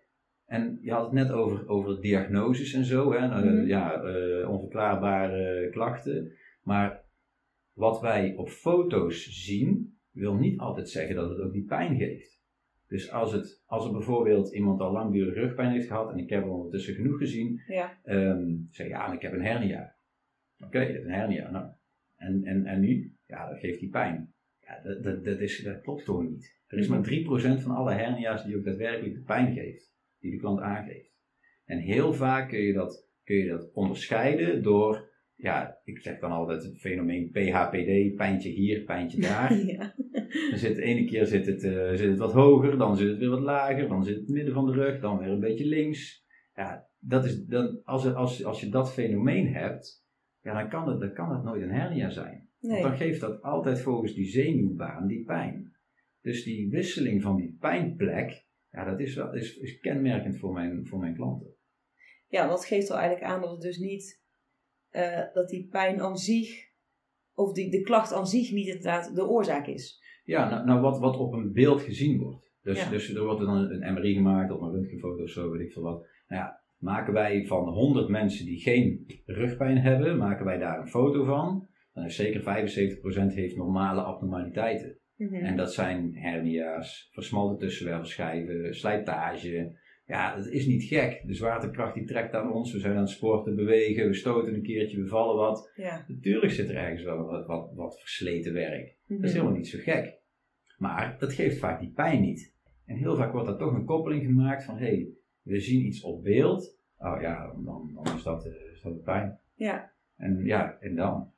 [SPEAKER 2] En je had het net over, over diagnoses en zo, hè? nou,
[SPEAKER 1] Mhm.
[SPEAKER 2] ja, eh, onverklaarbare klachten. Maar wat wij op foto's zien, wil niet altijd zeggen dat het ook die pijn geeft. Dus als, het, als er bijvoorbeeld iemand al langdurig rugpijn heeft gehad, en ik heb er ondertussen genoeg gezien,
[SPEAKER 1] Ja.
[SPEAKER 2] ehm zeg ja, maar ik heb een hernia. Oké, je hebt een hernia. Nou, en, en, en nu? Ja, dat geeft die pijn. Ja, dat, dat, dat, is, dat klopt gewoon niet. Er is maar 3% van alle hernia's die ook daadwerkelijk de pijn geeft. Die de klant aangeeft. En heel vaak kun je dat, kun je dat onderscheiden door, ja, ik zeg dan altijd het fenomeen PHPD, pijntje hier, pijntje daar.
[SPEAKER 1] ja.
[SPEAKER 2] Dan zit, de ene keer zit het, eh, zit het wat hoger, dan zit het weer wat lager, dan zit het midden van de rug, dan weer een beetje links. Ja, dat is, dan, als, als, als je dat fenomeen hebt, ja, dan, kan het, dan kan het nooit een hernia zijn.
[SPEAKER 1] Nee.
[SPEAKER 2] Want dan geeft dat altijd volgens die zenuwbaan die pijn. Dus die wisseling van die pijnplek, ja, dat is, wel, is, is kenmerkend voor mijn, voor mijn klanten.
[SPEAKER 1] Ja, dat geeft al eigenlijk aan dat het dus niet, eh, dat die pijn aan zich, of die, de klacht aan zich niet inderdaad de oorzaak is.
[SPEAKER 2] Ja, nou, nou wat, wat op een beeld gezien wordt. Dus,
[SPEAKER 1] Ja.
[SPEAKER 2] dus er wordt dan een MRI gemaakt of een röntgenfoto of zo, weet ik veel wat. Nou ja, maken wij van 100 mensen die geen rugpijn hebben, maken wij daar een foto van. Dan is zeker 75% heeft normale abnormaliteiten.
[SPEAKER 1] Mhm.
[SPEAKER 2] En dat zijn hernia's, versmalte tussenwervelschijven, slijtage. Ja, dat is niet gek. De zwaartekracht die trekt aan ons. We zijn aan het sporten, bewegen, we stoten een keertje, we vallen wat.
[SPEAKER 1] Ja.
[SPEAKER 2] Natuurlijk zit er ergens wel wat, wat, wat versleten werk.
[SPEAKER 1] Mhm.
[SPEAKER 2] Dat is helemaal niet zo gek. Maar dat geeft vaak die pijn niet. En heel vaak wordt er toch een koppeling gemaakt van, hé, hey, we zien iets op beeld. Oh ja, dan, dan is, dat, eh, is dat pijn.
[SPEAKER 1] Ja.
[SPEAKER 2] En ja, en dan?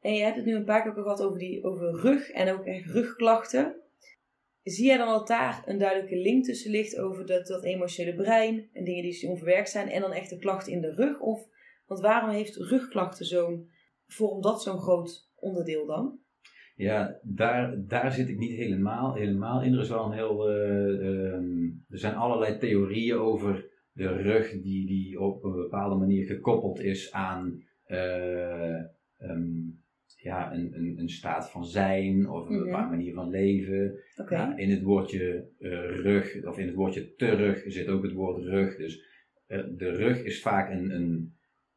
[SPEAKER 1] En je hebt het nu een paar keer ook al gehad over, die, over rug en ook echt rugklachten. Zie jij dan dat daar een duidelijke link tussen ligt over dat, dat emotionele brein en dingen die onverwerkt zijn en dan echt de klachten in de rug? Of, want waarom heeft rugklachten zo'n, vormt dat zo'n groot onderdeel dan?
[SPEAKER 2] Ja, daar, daar zit ik niet helemaal, helemaal in. Er is wel een heel. eh, ehm, er zijn allerlei theorieën over de rug die, die op een bepaalde manier gekoppeld is aan. eh, ehm, ja, een, een, een staat van zijn of een
[SPEAKER 1] Mhm.
[SPEAKER 2] bepaalde manier van leven. Ja, in het woordje eh, rug, of in het woordje terug, zit ook het woord rug. Dus de rug is vaak een, een,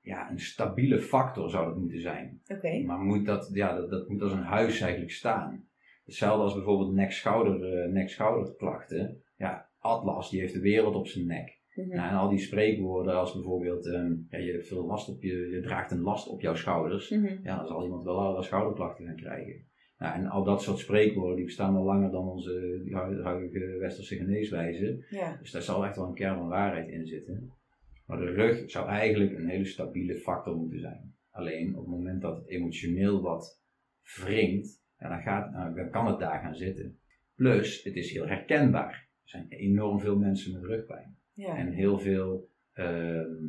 [SPEAKER 2] ja, een stabiele factor, zou dat moeten zijn. Maar moet dat, ja, dat, dat moet als een huis eigenlijk staan. Hetzelfde als bijvoorbeeld nek-schouder, eh, nek-schouderklachten. Ja, Atlas, die heeft de wereld op zijn nek.
[SPEAKER 1] Mhm.
[SPEAKER 2] Nou, en al die spreekwoorden als bijvoorbeeld, ehm, ja, je hebt veel last op je, je draagt een last op jouw schouders.
[SPEAKER 1] Mhm.
[SPEAKER 2] Ja, dan zal iemand wel allerlei schouderklachten gaan krijgen. Nou, en al dat soort spreekwoorden, die bestaan al langer dan onze huidige westerse geneeswijze.
[SPEAKER 1] Ja.
[SPEAKER 2] Dus daar zal echt wel een kern van waarheid in zitten. Maar de rug zou eigenlijk een hele stabiele factor moeten zijn. Alleen op het moment dat het emotioneel wat wringt, ja, dan, gaat, nou, dan kan het daar gaan zitten. Plus, het is heel herkenbaar. Er zijn enorm veel mensen met rugpijn.
[SPEAKER 1] Ja.
[SPEAKER 2] En heel veel, ehm,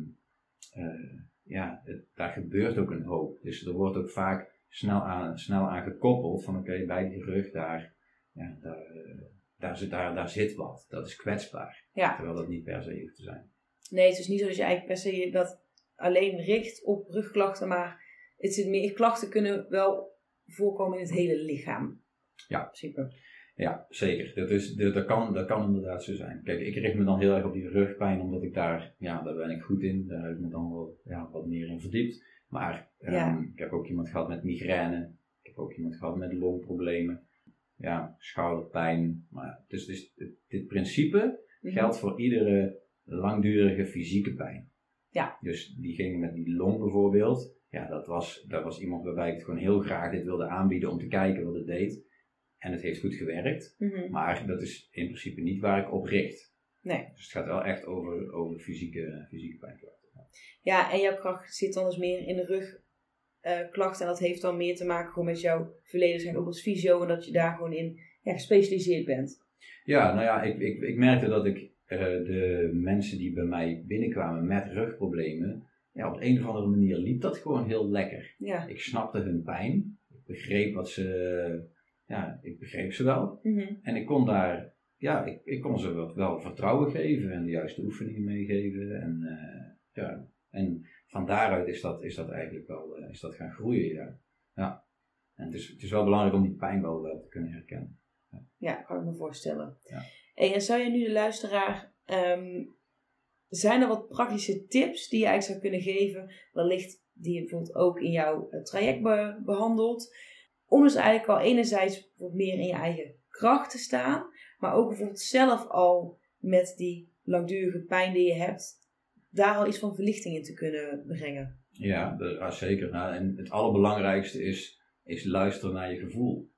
[SPEAKER 2] eh, ja, het- daar gebeurt ook een hoop. Dus er wordt ook vaak snel aan, snel aan gekoppeld van oké, bij die rug daar, ja, daar, eh, daar, zit, daar, daar zit wat. Dat is kwetsbaar.
[SPEAKER 1] Ja.
[SPEAKER 2] Terwijl dat niet per se hoeft te zijn.
[SPEAKER 1] Nee, het is niet zo dat je eigenlijk per se dat alleen richt op rugklachten, maar het zit meer, klachten kunnen wel voorkomen in het hele lichaam.
[SPEAKER 2] Ja.
[SPEAKER 1] In principe.
[SPEAKER 2] Ja, zeker. Dat, is, dat, dat, kan, dat kan inderdaad zo zijn. Kijk, ik richt me dan heel erg op die rugpijn, omdat ik daar, ja, daar ben ik goed in. Daar heb ik me dan wel ja, wat meer in verdiept. Maar ehm,
[SPEAKER 1] Ja.
[SPEAKER 2] ik heb ook iemand gehad met migraine. Ik heb ook iemand gehad met longproblemen. Ja, schouderpijn. Maar dus, dus dit, dit principe
[SPEAKER 1] Mhm.
[SPEAKER 2] geldt voor iedere langdurige fysieke pijn.
[SPEAKER 1] Ja.
[SPEAKER 2] Dus diegene met die long bijvoorbeeld, ja, dat was, dat was iemand waarbij ik het gewoon heel graag dit wilde aanbieden om te kijken wat het deed. En het heeft goed gewerkt,
[SPEAKER 1] Mhm.
[SPEAKER 2] maar dat is in principe niet waar ik op richt.
[SPEAKER 1] Nee.
[SPEAKER 2] Dus het gaat wel echt over, over fysieke, fysieke pijnklachten.
[SPEAKER 1] Ja, en jouw kracht zit dan dus meer in de rugklachten. en dat heeft dan meer te maken gewoon met jouw verleden zijn ook als fysio. En dat je daar gewoon in ja, gespecialiseerd bent.
[SPEAKER 2] Ja, nou ja, ik, ik, ik merkte dat ik eh, de mensen die bij mij binnenkwamen met rugproblemen, ja, op een of andere manier liep dat gewoon heel lekker.
[SPEAKER 1] Ja.
[SPEAKER 2] Ik snapte hun pijn, ik begreep wat ze, ja, ik begreep ze wel.
[SPEAKER 1] Mhm.
[SPEAKER 2] En ik kon daar, ja, ik, ik kon ze wel, wel vertrouwen geven en de juiste oefeningen meegeven. En, eh, ja, en van daaruit is dat, is dat eigenlijk wel eh, is dat gaan groeien, ja. ja. En het is, het is wel belangrijk om die pijn wel, wel te kunnen herkennen.
[SPEAKER 1] Ja, kan ik me voorstellen.
[SPEAKER 2] Ja.
[SPEAKER 1] Hey, en zou je nu de luisteraar, ehm, zijn er wat praktische tips die je eigenlijk zou kunnen geven, wellicht die je bijvoorbeeld ook in jouw eh, traject be- behandelt, om dus eigenlijk al enerzijds bijvoorbeeld meer in je eigen kracht te staan, maar ook bijvoorbeeld zelf al met die langdurige pijn die je hebt, daar al iets van verlichting in te kunnen brengen.
[SPEAKER 2] Ja, dat- ja, zeker. Nou, en het allerbelangrijkste is, is luisteren naar je gevoel.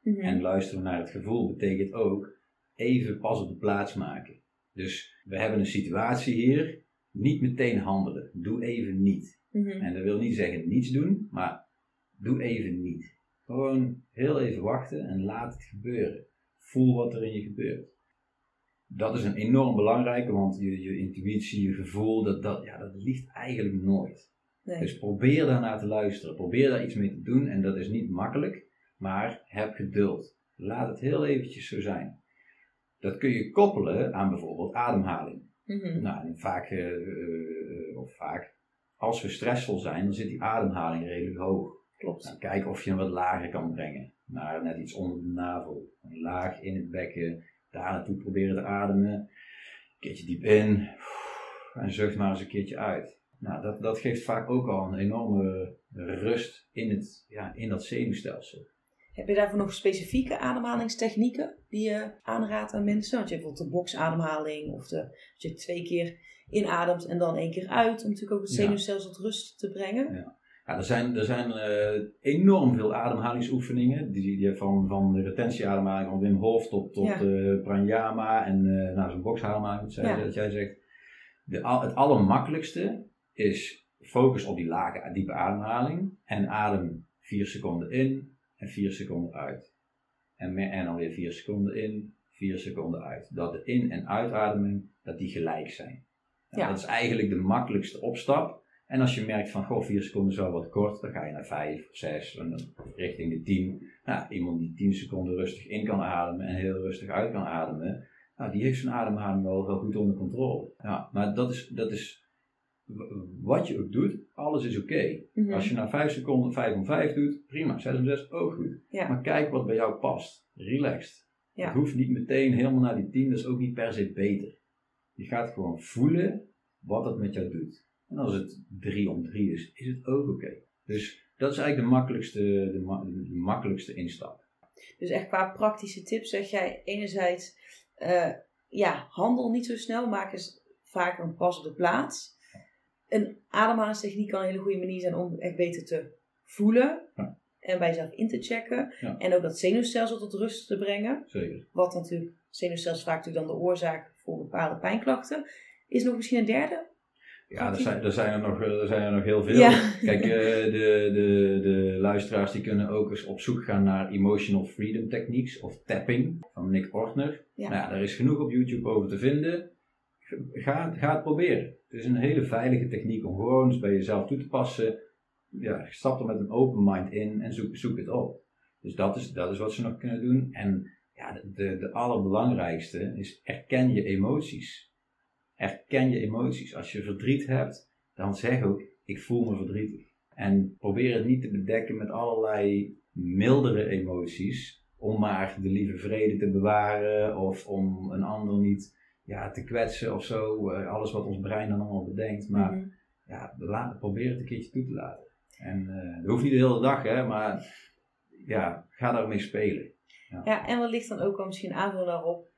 [SPEAKER 1] Mhm.
[SPEAKER 2] En luisteren naar het gevoel betekent ook even pas op de plaats maken. Dus we hebben een situatie hier, niet meteen handelen. Doe even niet.
[SPEAKER 1] Mhm.
[SPEAKER 2] En dat wil niet zeggen niets doen, maar doe even niet. Gewoon heel even wachten en laat het gebeuren. Voel wat er in je gebeurt. Dat is een enorm belangrijke, want je, je intuïtie, je gevoel, dat, dat, ja, dat ligt eigenlijk nooit.
[SPEAKER 1] Nee.
[SPEAKER 2] Dus probeer daarnaar te luisteren. Probeer daar iets mee te doen. En dat is niet makkelijk, maar heb geduld. Laat het heel eventjes zo zijn. Dat kun je koppelen aan bijvoorbeeld ademhaling.
[SPEAKER 1] Mhm.
[SPEAKER 2] Nou, en vaak, eh, eh, of vaak, als we stressvol zijn, dan zit die ademhaling redelijk hoog.
[SPEAKER 1] Klopt.
[SPEAKER 2] Nou, kijk of je hem wat lager kan brengen. Naar net iets onder de navel. Laag in het bekken. Daar naartoe proberen te ademen. Een keertje diep in. En zucht maar eens een keertje uit. Nou, dat, dat geeft vaak ook al een enorme rust in, het, ja, in dat zenuwstelsel.
[SPEAKER 1] Heb je daarvoor nog specifieke ademhalingstechnieken die je aanraadt aan mensen? Want je hebt bijvoorbeeld de boxademhaling of de, dat je twee keer inademt en dan één keer uit. Om natuurlijk ook het
[SPEAKER 2] Ja.
[SPEAKER 1] zenuwstelsel tot rust te brengen.
[SPEAKER 2] Ja, er zijn, er zijn eh, enorm veel ademhalingsoefeningen. Die, die van, van de retentieademhaling van Wim Hof tot, tot
[SPEAKER 1] Ja.
[SPEAKER 2] eh, pranayama en eh nou, zo'n boxademhaling, zij-
[SPEAKER 1] Ja.
[SPEAKER 2] dat jij zegt. De, al- het allermakkelijkste is focus op die lage, diepe ademhaling. En adem 4 seconden in en 4 seconden uit. En, me- en dan weer 4 seconden in, 4 seconden uit. Dat de in- en uitademing, dat die gelijk zijn. Nou,
[SPEAKER 1] Ja.
[SPEAKER 2] Dat is eigenlijk de makkelijkste opstap. En als je merkt van, goh, 4 seconden is wel wat kort, dan ga je naar 5 of 6 en richting de 10. Nou, iemand die 10 seconden rustig in kan ademen en heel rustig uit kan ademen, nou, die heeft zijn ademhaling wel, wel goed onder controle. Ja, maar dat is, dat is wat je ook doet, alles is oké.
[SPEAKER 1] Mhm.
[SPEAKER 2] Als je na 5 seconden 5 om 5 doet, prima. 6 om 6 ook goed.
[SPEAKER 1] Ja.
[SPEAKER 2] Maar kijk wat bij jou past. Relaxed.
[SPEAKER 1] Ja.
[SPEAKER 2] Het hoeft niet meteen helemaal naar die 10, dat is ook niet per se beter. Je gaat gewoon voelen wat het met jou doet. En als het 3 om 3 is, is het ook oké. Dus dat is eigenlijk de makkelijkste, de, ma- de makkelijkste instap.
[SPEAKER 1] Dus echt qua praktische tips zeg jij enerzijds, eh, ja, handel niet zo snel, maak eens vaker een pas op de plaats. Een ademhalingstechniek kan een hele goede manier zijn om echt beter te voelen
[SPEAKER 2] Ja.
[SPEAKER 1] en bij jezelf in te checken.
[SPEAKER 2] Ja.
[SPEAKER 1] En ook dat zenuwstelsel tot rust te brengen.
[SPEAKER 2] Zeker.
[SPEAKER 1] Wat natuurlijk, zenuwstelsel vaak natuurlijk dan de oorzaak voor bepaalde pijnklachten. Is er nog misschien een derde?
[SPEAKER 2] Ja, er zijn, er, zijn er, nog, er zijn er nog heel veel.
[SPEAKER 1] Ja.
[SPEAKER 2] Kijk, eh, de, de, de luisteraars die kunnen ook eens op zoek gaan naar Emotional Freedom Techniques of tapping van Nick Ortner.
[SPEAKER 1] Ja.
[SPEAKER 2] Nou ja, daar is genoeg op YouTube over te vinden. Ga, het proberen. Het is een hele veilige techniek om gewoon eens bij jezelf toe te passen. Ja, stap er met een open mind in en zoek, zoek het op. Dus dat is, dat is wat ze nog kunnen doen. En ja, de, de, de allerbelangrijkste is erken je emoties. Erken je emoties. Als je verdriet hebt, dan zeg ook, ik voel me verdrietig. En probeer het niet te bedekken met allerlei mildere emoties, om maar de lieve vrede te bewaren of om een ander niet ja, te kwetsen of zo. Eh, alles wat ons brein dan allemaal bedenkt. Maar
[SPEAKER 1] Mhm.
[SPEAKER 2] ja, laat, probeer het een keertje toe te laten. En eh dat hoeft niet de hele dag, hè, maar ja, ga daarmee spelen.
[SPEAKER 1] Ja, en wellicht dan ook wel misschien aanvullen daarop,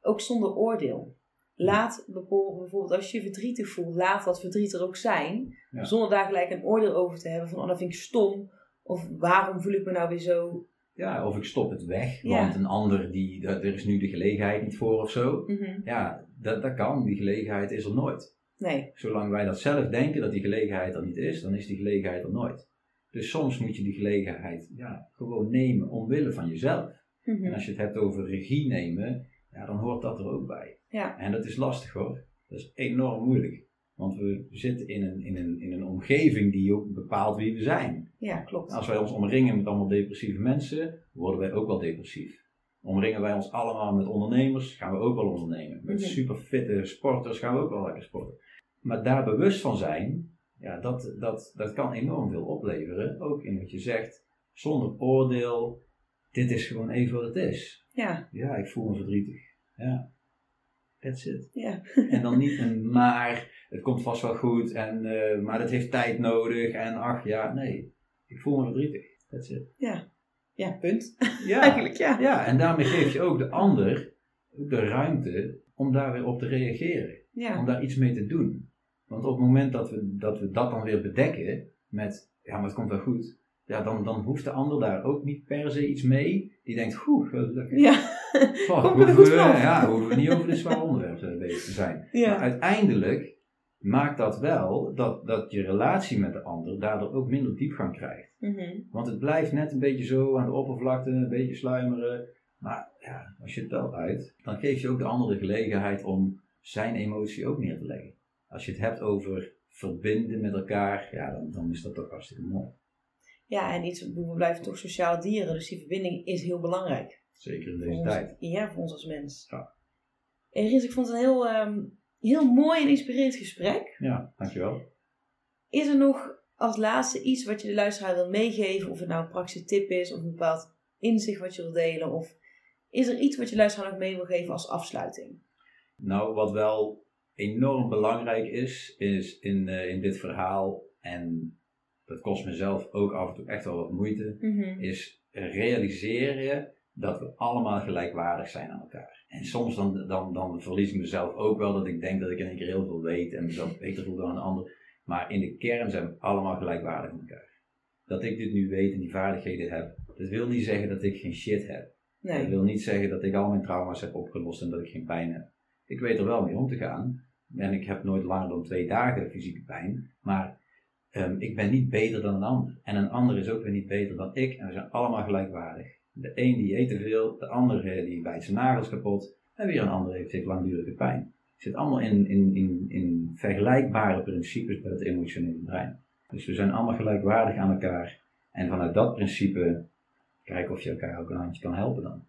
[SPEAKER 1] ook zonder oordeel. Laat bijvoorbeeld, bijvoorbeeld als je je verdrietig voelt, laat dat verdriet er ook zijn.
[SPEAKER 2] Ja.
[SPEAKER 1] Zonder daar gelijk een oordeel over te hebben van, oh dat vind ik stom. Of waarom voel ik me nou weer zo.
[SPEAKER 2] Ja, of ik stop het weg,
[SPEAKER 1] Ja.
[SPEAKER 2] want een ander, die, er is nu de gelegenheid niet voor of zo.
[SPEAKER 1] Mhm.
[SPEAKER 2] Ja, dat, dat kan, die gelegenheid is er nooit.
[SPEAKER 1] Nee.
[SPEAKER 2] Zolang wij dat zelf denken dat die gelegenheid er niet is, dan is die gelegenheid er nooit. Dus soms moet je die gelegenheid ja, gewoon nemen omwille van jezelf.
[SPEAKER 1] Mhm.
[SPEAKER 2] En als je het hebt over regie nemen, ja, dan hoort dat er ook bij.
[SPEAKER 1] Ja.
[SPEAKER 2] En dat is lastig hoor. Dat is enorm moeilijk. Want we zitten in een, in een, in een omgeving die ook bepaalt wie we zijn.
[SPEAKER 1] Ja, klopt.
[SPEAKER 2] Als wij ons omringen met allemaal depressieve mensen, worden wij ook wel depressief. Omringen wij ons allemaal met ondernemers, gaan we ook wel ondernemen. Met
[SPEAKER 1] Mhm.
[SPEAKER 2] super fitte sporters gaan we ook wel lekker sporten. Maar daar bewust van zijn, ja, dat, dat, dat kan enorm veel opleveren. Ook in wat je zegt, zonder oordeel. Dit is gewoon even wat het is.
[SPEAKER 1] Ja,
[SPEAKER 2] Ja, ik voel me verdrietig. Ja, that's it.
[SPEAKER 1] ja.
[SPEAKER 2] En dan niet een maar, het komt vast wel goed, en, eh, maar dat heeft tijd nodig. En ach ja, nee, ik voel me verdrietig. That's it.
[SPEAKER 1] Ja. Ja, punt.
[SPEAKER 2] Ja,
[SPEAKER 1] Eigenlijk, ja.
[SPEAKER 2] ja, en daarmee geef je ook de ander de ruimte om daar weer op te reageren. Om daar iets mee te doen. Want op het moment dat we dat, we dat dan weer bedekken met, ja, maar het komt wel goed. Ja, dan, dan hoeft de ander daar ook niet per se iets mee. Die denkt, goed, gelukkig.
[SPEAKER 1] Ja.
[SPEAKER 2] Oh,
[SPEAKER 1] er
[SPEAKER 2] hoeven
[SPEAKER 1] goed
[SPEAKER 2] we-. Ja, hoeven we niet over dit zwaar onderwerp eh, bezig te zijn. Maar uiteindelijk maakt dat wel dat, dat je relatie met de ander daardoor ook minder diepgang krijgt.
[SPEAKER 1] Mhm.
[SPEAKER 2] Want het blijft net een beetje zo aan de oppervlakte, een beetje sluimeren. Maar ja, als je het wel uit, dan geef je ook de ander de gelegenheid om zijn emotie ook neer te leggen. Als je het hebt over verbinden met elkaar, ja, dan, dan is dat toch hartstikke mooi.
[SPEAKER 1] Ja, en iets, we blijven toch sociale dieren, dus die verbinding is heel belangrijk.
[SPEAKER 2] Zeker in deze
[SPEAKER 1] ons,
[SPEAKER 2] tijd.
[SPEAKER 1] Ja, voor ons als mens.
[SPEAKER 2] Ja.
[SPEAKER 1] En Riz, ik vond het een heel, ehm, heel mooi en inspirerend gesprek.
[SPEAKER 2] Ja, dankjewel.
[SPEAKER 1] Is er nog als laatste iets wat je de luisteraar wil meegeven? Of het nou een praktische tip is, of een bepaald inzicht wat je wil delen? Of is er iets wat je luisteraar nog mee wil geven als afsluiting?
[SPEAKER 2] Nou, wat wel enorm belangrijk is, is in, eh, in dit verhaal, en dat kost mezelf ook af en toe echt wel wat moeite,
[SPEAKER 1] Mhm.
[SPEAKER 2] is realiseren dat we allemaal gelijkwaardig zijn aan elkaar. En soms dan, dan, dan verlies ik mezelf ook wel dat ik denk dat ik in één keer heel veel weet en mezelf beter voel dan een ander. Maar in de kern zijn we allemaal gelijkwaardig aan elkaar. Dat ik dit nu weet en die vaardigheden heb, dat wil niet zeggen dat ik geen shit heb. Dat
[SPEAKER 1] Nee.
[SPEAKER 2] wil niet zeggen dat ik al mijn trauma's heb opgelost en dat ik geen pijn heb. Ik weet er wel mee om te gaan. En ik heb nooit langer dan twee dagen fysieke pijn. Maar ehm, ik ben niet beter dan een ander. En een ander is ook weer niet beter dan ik. En we zijn allemaal gelijkwaardig. De een die eet te veel, de andere die bijt zijn nagels kapot. En weer een ander heeft, heeft langdurige pijn. Het zit allemaal in, in, in, in vergelijkbare principes bij het emotionele brein. Dus we zijn allemaal gelijkwaardig aan elkaar. En vanuit dat principe kijken of je elkaar ook een handje kan helpen dan.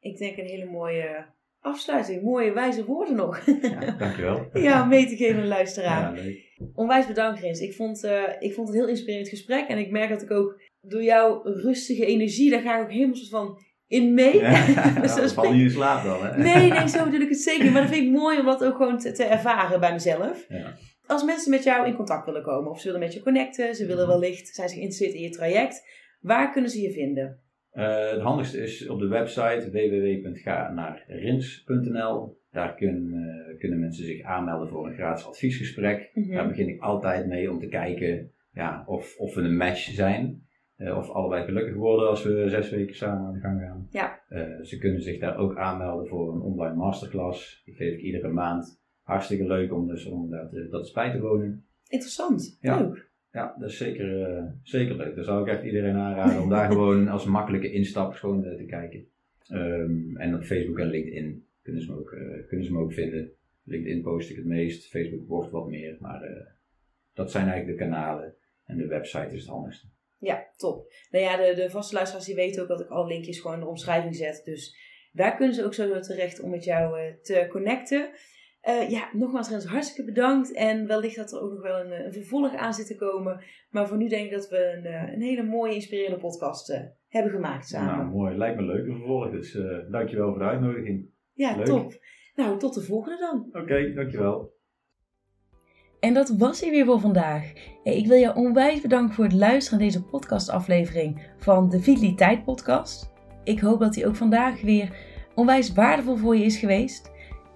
[SPEAKER 1] Ik denk een hele mooie afsluiting. Mooie wijze woorden nog.
[SPEAKER 2] Ja, dankjewel.
[SPEAKER 1] ja, mee te geven aan de luisteraar.
[SPEAKER 2] Ja.
[SPEAKER 1] Onwijs bedankt, Rins. Ik vond, eh, ik vond het een heel inspirerend gesprek. En ik merk dat ik ook door jouw rustige energie, daar ga ik ook helemaal soort van in mee.
[SPEAKER 2] Ja,
[SPEAKER 1] Dus dat
[SPEAKER 2] in slaap dan, hè?
[SPEAKER 1] Nee, nee, zo bedoel ik het zeker. Maar dat vind ik mooi om dat ook gewoon te, te ervaren bij mezelf.
[SPEAKER 2] Ja.
[SPEAKER 1] Als mensen met jou in contact willen komen, of ze willen met je connecten, ze willen wellicht, zijn ze geïnteresseerd in je traject, waar kunnen ze je vinden?
[SPEAKER 2] Eh, het handigste is op de website www.ga-naar-rins.nl. Daar kunnen, eh, kunnen mensen zich aanmelden voor een gratis adviesgesprek.
[SPEAKER 1] Mhm.
[SPEAKER 2] Daar begin ik altijd mee om te kijken ja, of, of we een match zijn. Eh, of allebei gelukkig worden als we zes weken samen aan de gang gaan.
[SPEAKER 1] Ja.
[SPEAKER 2] Ze kunnen zich daar ook aanmelden voor een online masterclass. Die geef ik iedere maand. Hartstikke leuk om, dus, om dat, dat bij te wonen.
[SPEAKER 1] Interessant.
[SPEAKER 2] Ja.
[SPEAKER 1] Leuk.
[SPEAKER 2] Ja, dat is zeker, eh, zeker leuk. Daar zou ik echt iedereen aanraden om daar gewoon als makkelijke instap gewoon eh, te kijken. Ehm, en op Facebook en LinkedIn kunnen ze, me ook, eh, kunnen ze me ook vinden. LinkedIn post ik het meest, Facebook wordt wat meer, maar dat zijn eigenlijk de kanalen. En de website is het handigste.
[SPEAKER 1] Ja, top. Nou ja, de, de vaste luisteraars die weten ook dat ik alle linkjes gewoon in de omschrijving zet. Dus daar kunnen ze ook sowieso terecht om met jou te connecten. Eh, ja, nogmaals Rens, hartstikke bedankt. En wellicht dat er ook nog wel een, eh, een vervolg aan zit te komen. Maar voor nu denk ik dat we een, eh, een hele mooie, inspirerende podcast hebben gemaakt samen.
[SPEAKER 2] Nou, mooi. Lijkt me leuk een vervolg. Dus eh, dankjewel voor de uitnodiging.
[SPEAKER 1] ja,
[SPEAKER 2] leuk.
[SPEAKER 1] top. Nou, tot de volgende dan.
[SPEAKER 2] Oké, dankjewel.
[SPEAKER 1] En dat was hij weer voor vandaag. Hey, Ik wil je onwijs bedanken voor het luisteren naar deze podcastaflevering van de Vitaliteit Podcast. Ik hoop dat die ook vandaag weer onwijs waardevol voor je is geweest.